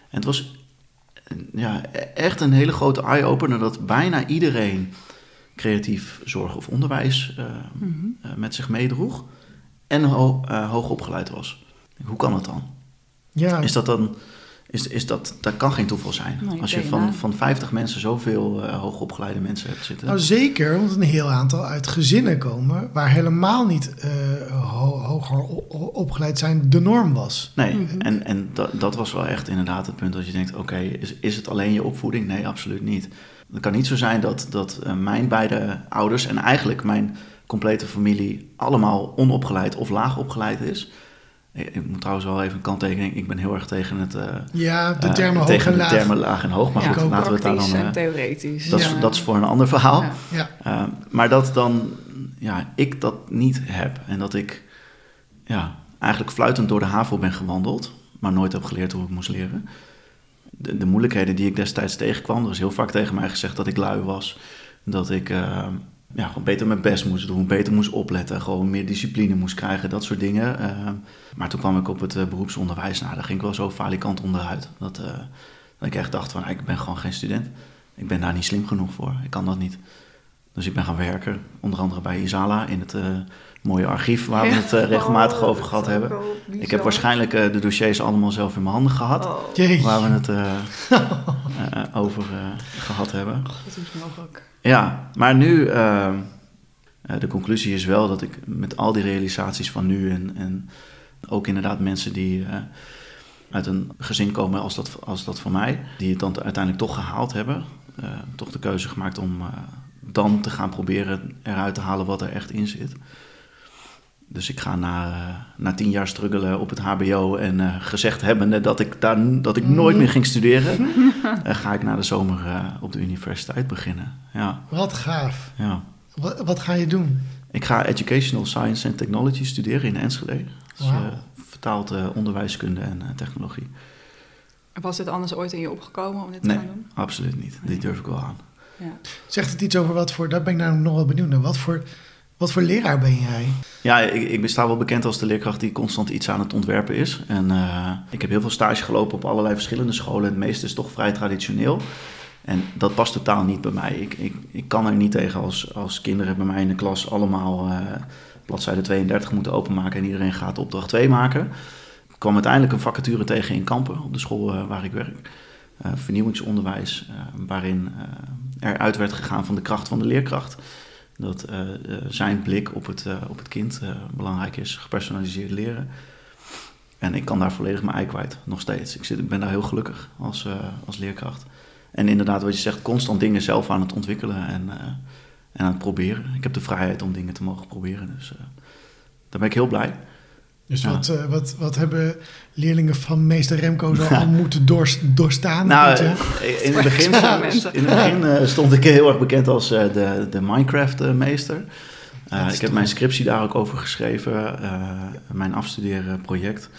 het was ja, e- echt een hele grote eye-opener... dat bijna iedereen creatief zorg of onderwijs eh, Mhm. eh, met zich meedroeg en ho eh, hoog opgeleid was. Hoe kan dat dan? Ja. Is dat dan, is, is dat, dat kan geen toeval zijn. Nee, Als je van, van 50 mensen zoveel hoogopgeleide mensen hebt zitten. Nou, zeker, want een heel aantal uit gezinnen komen waar helemaal niet ho- hoger opgeleid zijn de norm was. Nee, Mhm. en, en dat, dat was wel echt inderdaad het punt dat je denkt: oké, is, is het alleen je opvoeding? Nee, absoluut niet. Het kan niet zo zijn dat, dat eh, mijn beide ouders en eigenlijk mijn complete familie allemaal onopgeleid of laag opgeleid is. Ik, moet trouwens wel even een kanttekening. Ik ben heel erg tegen het... eh, Ja, de eh, termen hoog tegen en de laag. termen laag en hoog. Maar Ja, goed, laten we het daar praktisch dan... eh, theoretisch. dat, is, dat is voor een ander verhaal. Ja. Ja, Uh, maar dat dan, ja, ik dat niet heb. En dat ik, ja, eigenlijk fluitend door de HAVO ben gewandeld, maar nooit heb geleerd hoe ik moest leren. De, de moeilijkheden die ik destijds tegenkwam, er is heel vaak tegen mij gezegd dat ik lui was. Dat ik uh, ja, gewoon beter mijn best moest doen, beter moest opletten, gewoon meer discipline moest krijgen, dat soort dingen. Uh, maar toen kwam ik op het uh, beroepsonderwijs, nou, daar ging ik wel zo falikant onderuit. Dat, uh, dat ik echt dacht van, ik ben gewoon geen student. Ik ben daar niet slim genoeg voor, ik kan dat niet. Dus ik ben gaan werken, onder andere bij Isala in het uh, mooie archief waar we het uh, regelmatig Oh, over gehad hebben. Ik heb waarschijnlijk uh, de dossiers allemaal zelf in mijn handen gehad, Oh. waar we het over gehad hebben. God, hoe is mogelijk? Ja, maar nu, de conclusie is wel dat ik met al die realisaties van nu en, en ook inderdaad mensen die uit een gezin komen als dat, als dat van mij, die het dan uiteindelijk toch gehaald hebben, toch de keuze gemaakt om dan te gaan proberen eruit te halen wat er echt in zit. Dus ik ga na, na tien jaar struggelen op het HBO en uh, gezegd hebbende dat ik, daar, dat ik nooit meer ging studeren, uh, ga ik na de zomer uh, op de universiteit beginnen. Ja. Wat gaaf. Ja. Wat, wat ga je doen? Ik ga Educational Science and Technology studeren in Enschede. Dus, Wow. vertaald onderwijskunde en technologie. Was dit anders ooit in je opgekomen om dit te Nee, gaan doen? absoluut niet. Dit durf ik wel aan. Ja. Zegt het iets over wat voor, daar ben ik nou nog wel benieuwd naar. Wat voor, wat voor leraar ben jij? Ja, ik, ik sta wel bekend als de leerkracht die constant iets aan het ontwerpen is. En uh, ik heb heel veel stage gelopen op allerlei verschillende scholen. Het meeste is toch vrij traditioneel. En dat past totaal niet bij mij. Ik, ik, ik kan er niet tegen als, als kinderen bij mij in de klas allemaal uh, bladzijde 32 moeten openmaken en iedereen gaat opdracht 2 maken. Ik kwam uiteindelijk een vacature tegen in Kampen, op de school uh, waar ik werk. Uh, vernieuwingsonderwijs, waarin eruit werd gegaan van de kracht van de leerkracht. Dat uh, uh, zijn blik op het, uh, op het kind belangrijk is, gepersonaliseerd leren. En ik kan daar volledig mijn ei kwijt, nog steeds. Ik, zit, ik ben daar heel gelukkig als, als leerkracht. En inderdaad, wat je zegt, constant dingen zelf aan het ontwikkelen en, en aan het proberen. Ik heb de vrijheid om dingen te mogen proberen, dus daar ben ik heel blij. Dus Ja. wat, uh, wat, wat hebben leerlingen van meester Remco zo al moeten doors, doorstaan? Nou, eh, in het begin, in het begin eh, stond ik heel erg bekend als eh, de, de Minecraft-meester. Ik heb mijn scriptie daar ook over geschreven, eh, mijn afstudeerproject.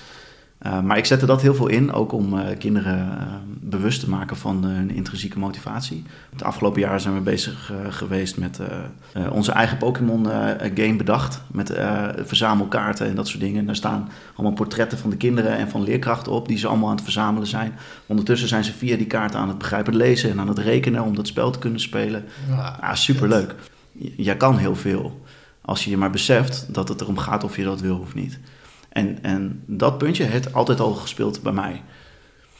Eh, maar ik zette dat heel veel in, ook om eh, kinderen eh, bewust te maken van hun intrinsieke motivatie. Het afgelopen jaar zijn we bezig geweest met onze eigen Pokémon-game bedacht. Met verzamelkaarten en dat soort dingen. En daar staan allemaal portretten van de kinderen en van leerkrachten op, die ze allemaal aan het verzamelen zijn. Ondertussen zijn ze via die kaarten aan het begrijpen lezen en aan het rekenen om dat spel te kunnen spelen. Ja, Ah, superleuk. J- Jij kan heel veel. Als je je maar beseft dat het erom gaat of je dat wil of niet. En, en dat puntje heeft altijd al gespeeld bij mij.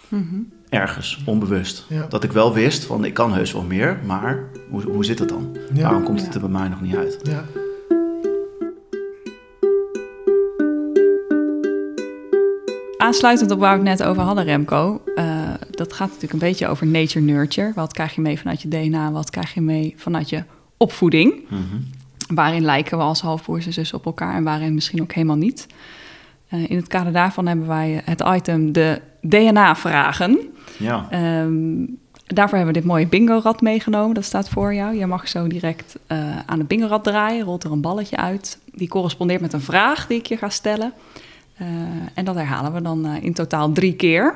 Mhm. Ergens, onbewust. Ja. Dat ik wel wist van ik kan heus wel meer, maar hoe, hoe zit het dan? Ja. Waarom komt het er bij mij nog niet uit? Ja. Aansluitend op waar we het net over hadden, Remco. eh, dat gaat natuurlijk een beetje over nature-nurture. Wat krijg je mee vanuit je DNA? Wat krijg je mee vanuit je opvoeding? Mhm. Waarin lijken we als halfbroers en zussen op elkaar en waarin misschien ook helemaal niet? Eh, in het kader daarvan hebben wij het item de DNA-vragen. Ja, Ehm, daarvoor hebben we dit mooie bingo-rad meegenomen. Dat staat voor jou. Je mag zo direct eh, aan het bingo-rad draaien. Rolt er een balletje uit. Die correspondeert met een vraag die ik je ga stellen. Eh, en dat herhalen we dan eh, in totaal drie keer.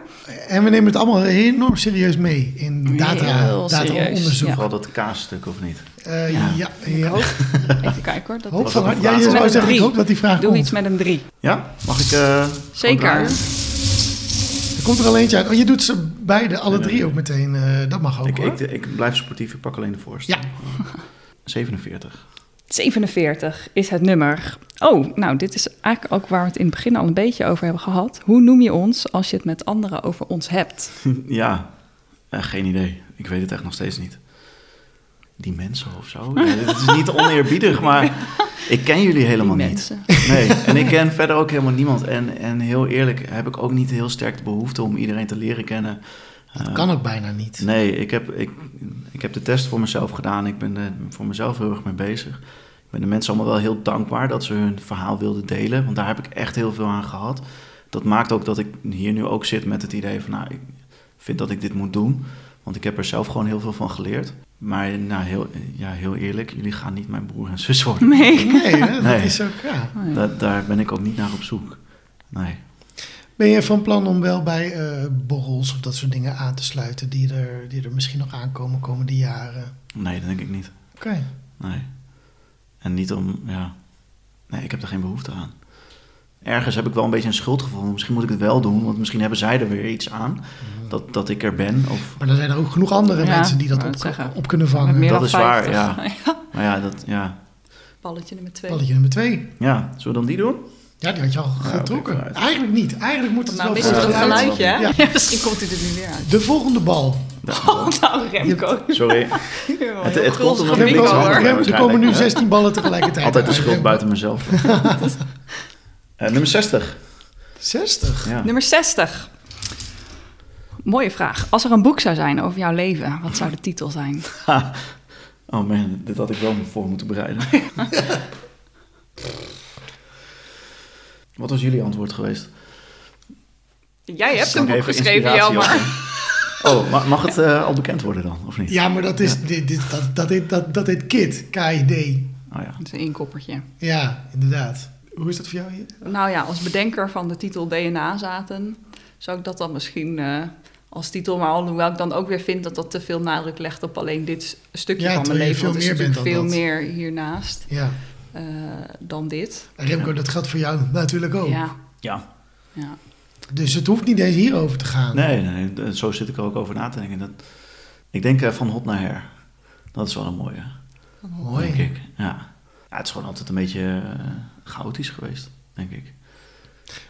En we nemen het allemaal enorm serieus mee in data, Heel data-onderzoek. serieus, ja. vooral dat kaasstuk of niet? Eh, Ja. ja, Ik ja. hoop. Even kijken hoor. Dat Hoop van Ja, je Met zou een zeggen, ik drie. hoop dat die vraag Doe komt. iets met een drie. Ja, mag ik eh, Zeker. Er komt er al eentje uit. Oh, je doet ze beide, alle drie ook meteen. eh, dat mag ook Ik, hoor. ik, ik blijf sportief, ik pak alleen de voorste. Ja. 47. 47 is het nummer. Oh, nou, dit is eigenlijk ook waar we het in het begin al een beetje over hebben gehad. Hoe noem je ons als je het met anderen over ons hebt? Ja, eh, geen idee. Ik weet het echt nog steeds niet. Die mensen of zo. Nee, Het is niet oneerbiedig, maar ik ken jullie helemaal Die niet. mensen. Nee, en ik ken verder ook helemaal niemand. En, en heel eerlijk heb ik ook niet heel sterk de behoefte om iedereen te leren kennen. Eh, kan ook bijna niet. Nee, ik heb, ik, ik heb de test voor mezelf gedaan. Ik ben er voor mezelf heel erg mee bezig. Ik ben de mensen allemaal wel heel dankbaar dat ze hun verhaal wilden delen. Want daar heb ik echt heel veel aan gehad. dat maakt ook dat ik hier nu ook zit met het idee van, nou, ik vind dat ik dit moet doen. Want ik heb er zelf gewoon heel veel van geleerd. Maar nou, heel, ja, heel eerlijk, jullie gaan niet mijn broer en zus worden. Nee. Nee, hè? dat Nee. is ook, ja. Da- daar ben ik ook niet naar op zoek. Nee. Ben je van plan om wel bij eh, borrels of dat soort dingen aan te sluiten die er, die er misschien nog aankomen komende jaren? Nee, dat denk ik niet. Oké. Nee. En niet om, ja. Nee, ik heb er geen behoefte aan. Ergens heb ik wel een beetje een schuldgevoel. Misschien moet ik het wel doen, want misschien hebben zij er weer iets aan. Dat, dat ik er ben. Of, Maar er zijn er ook genoeg andere Ja, mensen die dat op, het zeggen. op kunnen vangen. meer Dat dan is waar, 50. ja. maar ja, dat, ja. Balletje nummer twee. Balletje nummer twee. ja, zullen we dan die doen? Ja, die had je al getrokken. Eigenlijk niet. Eigenlijk moet het Nou, wel voor dat geluid. geluidje, hè? Ja. Ja, misschien komt hij er nu weer uit. De volgende bal. nou, Remco. Sorry. Het, het komt niks Remco, hoor. er komen nu waarschijnlijk, hè? 16 ballen tegelijkertijd. Altijd de schuld buiten mezelf. Eh, nummer 60. 60. Ja. Nummer 60. Mooie vraag. Als er een boek zou zijn over jouw leven, wat zou de titel zijn? Ha. Oh man, dit had ik wel voor moeten bereiden. Wat was jullie antwoord geweest? Jij hebt een boek even geschreven, Jelmer. Oh, ma- mag het eh, al bekend worden dan, of niet? Ja, maar dat, is, dit, dit, dat, dat, heet, dat, dat heet KID. KID. Oh ja. Dat is een inkoppertje. Ja, inderdaad. Hoe is dat voor jou hier? Nou ja, als bedenker van de titel DNA zaten, zou ik dat dan misschien eh, als titel, maar alhoewel ik dan ook weer vind dat dat te veel nadruk legt op alleen dit stukje Ja, van mijn leven. veel er is meer bent natuurlijk dan veel dat. meer hiernaast Ja. eh, dan dit. En Remco, dat geldt voor jou natuurlijk ook. Ja, Ja. ja. Dus het hoeft niet eens hierover te gaan. Nee, nee, nee, zo zit ik er ook over na te denken. Dat, ik denk eh, van hot naar her. Dat is wel een mooie, Mooi. denk ik. Ja. Ja, het is gewoon altijd een beetje eh, chaotisch geweest, denk ik.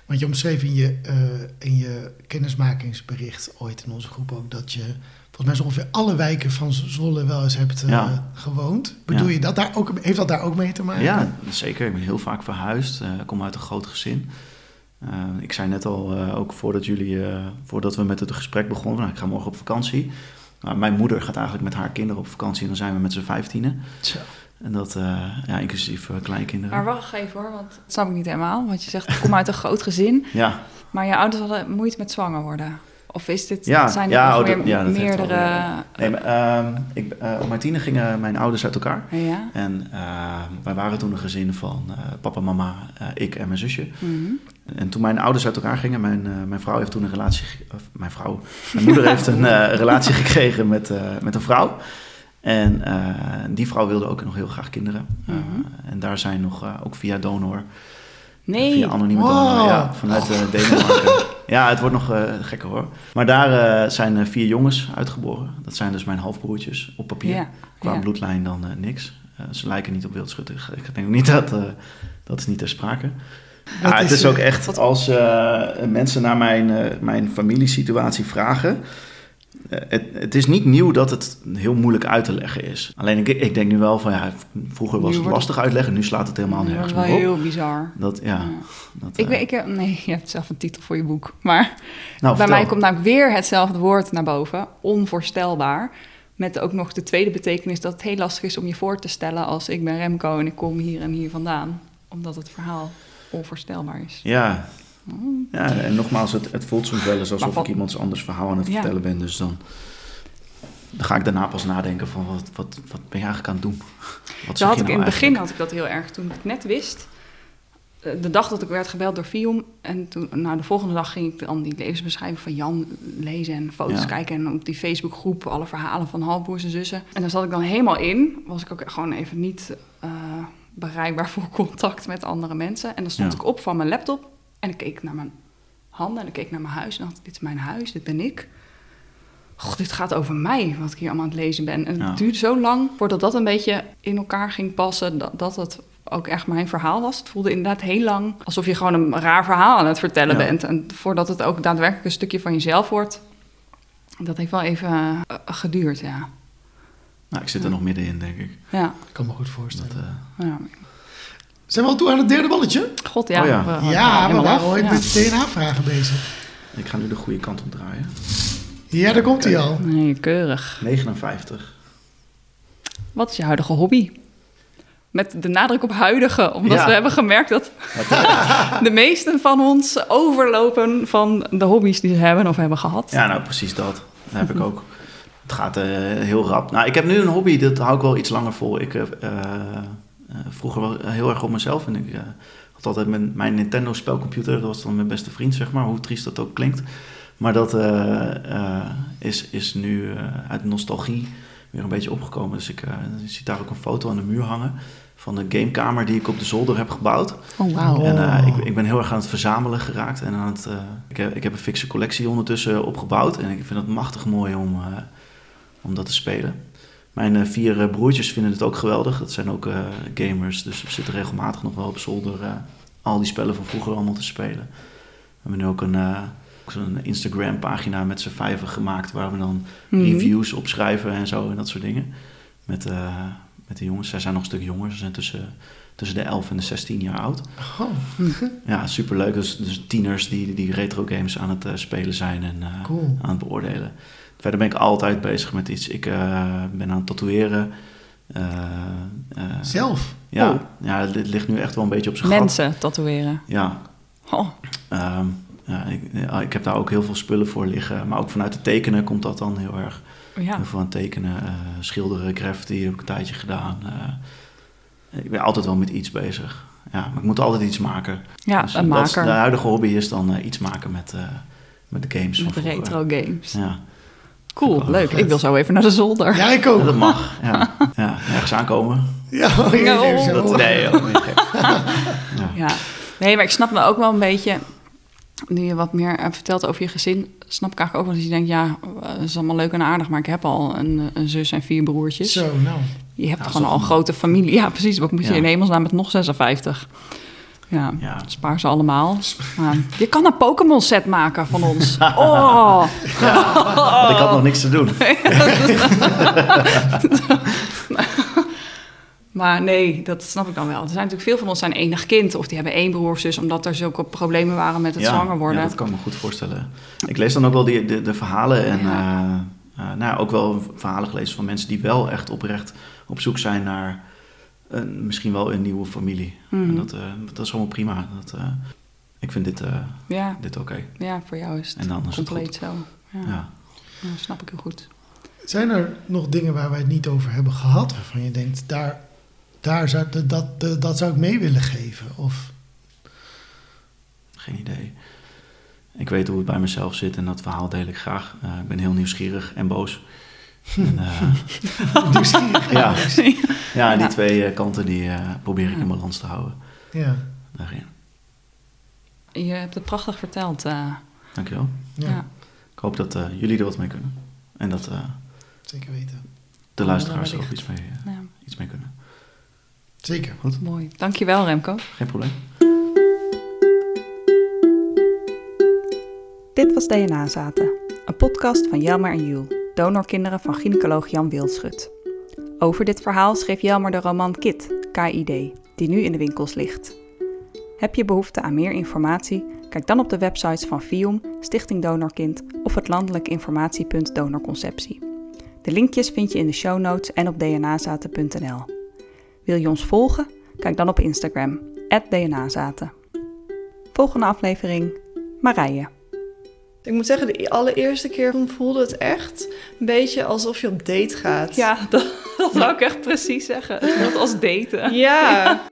Want je omschreef in je, eh, in je kennismakingsbericht ooit in onze groep ook dat je volgens mij zo ongeveer alle wijken van Zwolle wel eens hebt eh, Ja. gewoond. Bedoel Ja. je dat daar ook, heeft dat daar ook mee te maken? Ja, zeker. Ik ben heel vaak verhuisd. Ik kom uit een groot gezin. Ik zei net al, ook voordat, jullie, voordat we met het gesprek begonnen, nou, ik ga morgen op vakantie. Mijn moeder gaat eigenlijk met haar kinderen op vakantie en dan zijn we met z'n vijftienen. Zo. En dat, eh, ja, inclusief eh, kleinkinderen. Maar wacht even hoor, want dat snap ik niet helemaal. Want je zegt, ik kom uit een groot gezin, Ja, maar je ouders hadden moeite met zwanger worden. Of is dit, Ja, zijn er ja, nog oh, meer ja, meerdere... nee, maar, ehm, ik, eh, op mijn tienen gingen mijn ouders uit elkaar. Ja? En eh, wij waren toen een gezin van eh, papa, mama, eh, ik en mijn zusje. Mhm. En toen mijn ouders uit elkaar gingen, mijn, eh, mijn vrouw heeft toen een relatie... mijn vrouw, mijn moeder heeft een eh, relatie gekregen met, eh, met een vrouw. En eh, die vrouw wilde ook nog heel graag kinderen. Eh, Mhm. en daar zijn nog, eh, ook via donor, Nee, via anonieme Wow. donor, ja, vanuit eh, Denemarken. ja, het wordt nog eh, gekker hoor. Maar daar zijn vier jongens uitgeboren. Dat zijn dus mijn halfbroertjes op papier. Qua bloedlijn dan niks. Ze lijken niet op wildschutter. Ik denk niet dat... dat is niet ter sprake. Het is, is ook echt, als mensen naar mijn, mijn familiesituatie vragen... eh, het, het is niet nieuw dat het heel moeilijk uit te leggen is. Alleen ik, ik denk nu wel van, ja, vroeger was het lastig uitleggen. Nu slaat het helemaal nergens meer op. heel bizar. Dat, ja, Ja. dat, Ik, eh, weet- ik, heb- nee, je hebt zelf een titel voor je boek. Maar nou, bij mij komt namelijk weer hetzelfde woord naar boven. Onvoorstelbaar. Met ook nog de tweede betekenis dat het heel lastig is om je voor te stellen als ik ben Remco en ik kom hier en hier vandaan. Omdat het verhaal onvoorstelbaar is. Ja. Ja, en nogmaals, het, het voelt soms wel eens alsof ik iemands anders verhaal aan het Ja. vertellen ben. Dus dan, dan ga ik daarna pas nadenken van, wat, wat, wat ben je eigenlijk aan het doen? Wat had je ik nou in het begin had ik dat heel erg. Toen ik het net wist, eh, de dag dat ik werd gebeld door Viom... en toen, nou, de volgende dag ging ik dan die levensbeschrijving van Jan lezen... en foto's Ja. kijken en op die Facebookgroep alle verhalen van halfbroers en zussen. En daar zat ik dan helemaal in. Was ik ook gewoon even niet eh, bereikbaar voor contact met andere mensen. En dan stond Ja. ik op van mijn laptop en ik keek naar mijn handen... en ik keek naar mijn huis en dacht, dit is mijn huis, dit ben ik... Goh, dit gaat over mij, wat ik hier allemaal aan het lezen ben. En Ja. het duurde zo lang voordat dat een beetje in elkaar ging passen, dat, dat het ook echt mijn verhaal was. Het voelde inderdaad heel lang alsof je gewoon een raar verhaal aan het vertellen Ja. bent. En voordat het ook daadwerkelijk een stukje van jezelf wordt, dat heeft wel even eh, geduurd, ja. Nou, ik zit er nog middenin, denk ik. Ja, Ik kan me goed voorstellen. Dat, eh, ja. Zijn we al toe aan het derde balletje? God, ja. Oh ja. we- ja, we helemaal waren af, ooit ja. met DNA-vragen bezig. ik ga nu de goede kant op draaien. Ja, daar komt hij al. Nee, keurig. 59. Wat is je huidige hobby? Met de nadruk op huidige, omdat Ja. we hebben gemerkt dat de meesten van ons overlopen van de hobby's die ze hebben of hebben gehad. Ja, nou precies dat. Dat heb ik ook. Het gaat eh, heel rap. Nou, ik heb nu een hobby, dat hou ik wel iets langer vol. Ik heb eh, eh, vroeger wel heel erg op mezelf en ik eh, had altijd mijn, mijn Nintendo spelcomputer. Dat was dan mijn beste vriend, zeg maar, hoe triest dat ook klinkt. Maar dat eh, eh, is, is nu eh, uit nostalgie weer een beetje opgekomen. Dus ik, eh, ziet daar ook een foto aan de muur hangen van de gamekamer die ik op de zolder heb gebouwd. Oh. En eh, ik, ik ben heel erg aan het verzamelen geraakt. En aan het, eh, ik, heb, ik heb een fikse collectie ondertussen opgebouwd. En ik vind het machtig mooi om, eh, om dat te spelen. Mijn eh, vier eh, broertjes vinden het ook geweldig. Dat zijn ook eh, gamers. Dus we zitten regelmatig nog wel op zolder eh, al die spellen van vroeger allemaal te spelen. We hebben nu ook een, eh, zo'n Instagram pagina met z'n vijven gemaakt. Waar we dan Mhm. reviews opschrijven en zo en dat soort dingen. Met, eh, met de jongens. Zij zijn nog een stuk jonger. Ze zijn tussen, tussen de 11 en de 16 jaar oud. Oh, Ja, superleuk. Dus, dus tieners die, die retro games aan het spelen zijn en eh, Cool. aan het beoordelen. Verder ben ik altijd bezig met iets. Ik eh, ben aan het tatoeëren. Eh, eh, zelf. Ja, Oh. ja, dit ligt nu echt wel een beetje op zijn gat. Mensen tatoeëren. Ja, Oh, ehm, ja, ik, ik heb daar ook heel veel spullen voor liggen. Maar ook vanuit het tekenen komt dat dan heel erg. ja. Heel veel aan het tekenen, eh, schilderen, graffiti heb ik een tijdje gedaan. Eh, ik ben altijd wel met iets bezig. Ja, maar ik moet altijd iets maken. Ja, Dus, een is- maker de huidige hobby is dan eh, iets maken met, eh, met de games met van vroeger. retro games. Ja, Cool, Oh, leuk. vet. Ik wil zo even naar de zolder. Ja, ik Ja, ook. dat mag. Ja, ja ergens aankomen. Ja, oh, ja, No. zo. Dat, nee, niet gek. Ja. Ja, nee, maar ik snap me ook wel een beetje. Nu je wat meer eh, vertelt over je gezin, snap ik eigenlijk ook wel dat je denkt: ja, eh, het is allemaal leuk en aardig, maar ik heb al een, een zus en vier broertjes. Zo, nou. Je hebt Ja, gewoon al een grote familie. Ja, precies. Wat moet je Ja. in hemelsnaam met nog 56? Ja, Ja. spaar ze allemaal. Maar je kan een Pokémon set maken van ons. Oh, Want ik had nog niks te doen. Maar nee, dat snap ik dan wel. Er zijn natuurlijk veel van ons zijn enig kind of die hebben één broer of zus omdat er zulke problemen waren met het ja, zwanger worden. Ja, dat kan ik me goed voorstellen. Ik lees dan ook wel die, de, de verhalen en eh, eh, nou, ook wel verhalen gelezen van mensen die wel echt oprecht op zoek zijn naar een, misschien wel een nieuwe familie. Mhm. En dat, eh, dat is allemaal prima. Dat, eh, ik vind dit, eh, ja, dit oké. ja, voor jou is het En dan is het compleet zo. Ja, Ja. snap ik heel goed. Zijn er nog dingen waar wij het niet over hebben gehad, waarvan je denkt, daar, daar zou, dat, dat, dat zou ik mee willen geven? Of, Geen idee. Ik weet hoe het bij mezelf zit en dat verhaal deel ik graag. Eh, ik ben heel nieuwsgierig en boos. En, eh, ja, ja, die Ja. twee eh, kanten die eh, probeer ik Ja. in balans te houden. Ja, Daarin. Je hebt het prachtig verteld. eh, Dankjewel. ja, ja. Ik hoop dat eh, jullie er wat mee kunnen. En dat eh, zeker weten. de luisteraars er ook iets mee, ja, iets mee kunnen. Zeker. mooi. Dankjewel Remco. Geen probleem. Dit was DNA Zaten, een podcast van Jelmer en Jules, donorkinderen van gynaecoloog Jan Wildschut. Over dit verhaal schreef Jelmer de roman Kit, KID, die nu in de winkels ligt. Heb je behoefte aan meer informatie? Kijk dan op de websites van FIOM, Stichting Donorkind of het landelijk informatiepunt Donorconceptie. De linkjes vind je in de show notes en op dnazaten.nl. Wil je ons volgen? Kijk dan op Instagram, @dnazaten. Volgende aflevering, Marije. Ik moet zeggen, de allereerste keer voelde het echt een beetje alsof je op date gaat. Ja, dat, dat wou ik echt precies zeggen. Voelt als daten. Ja.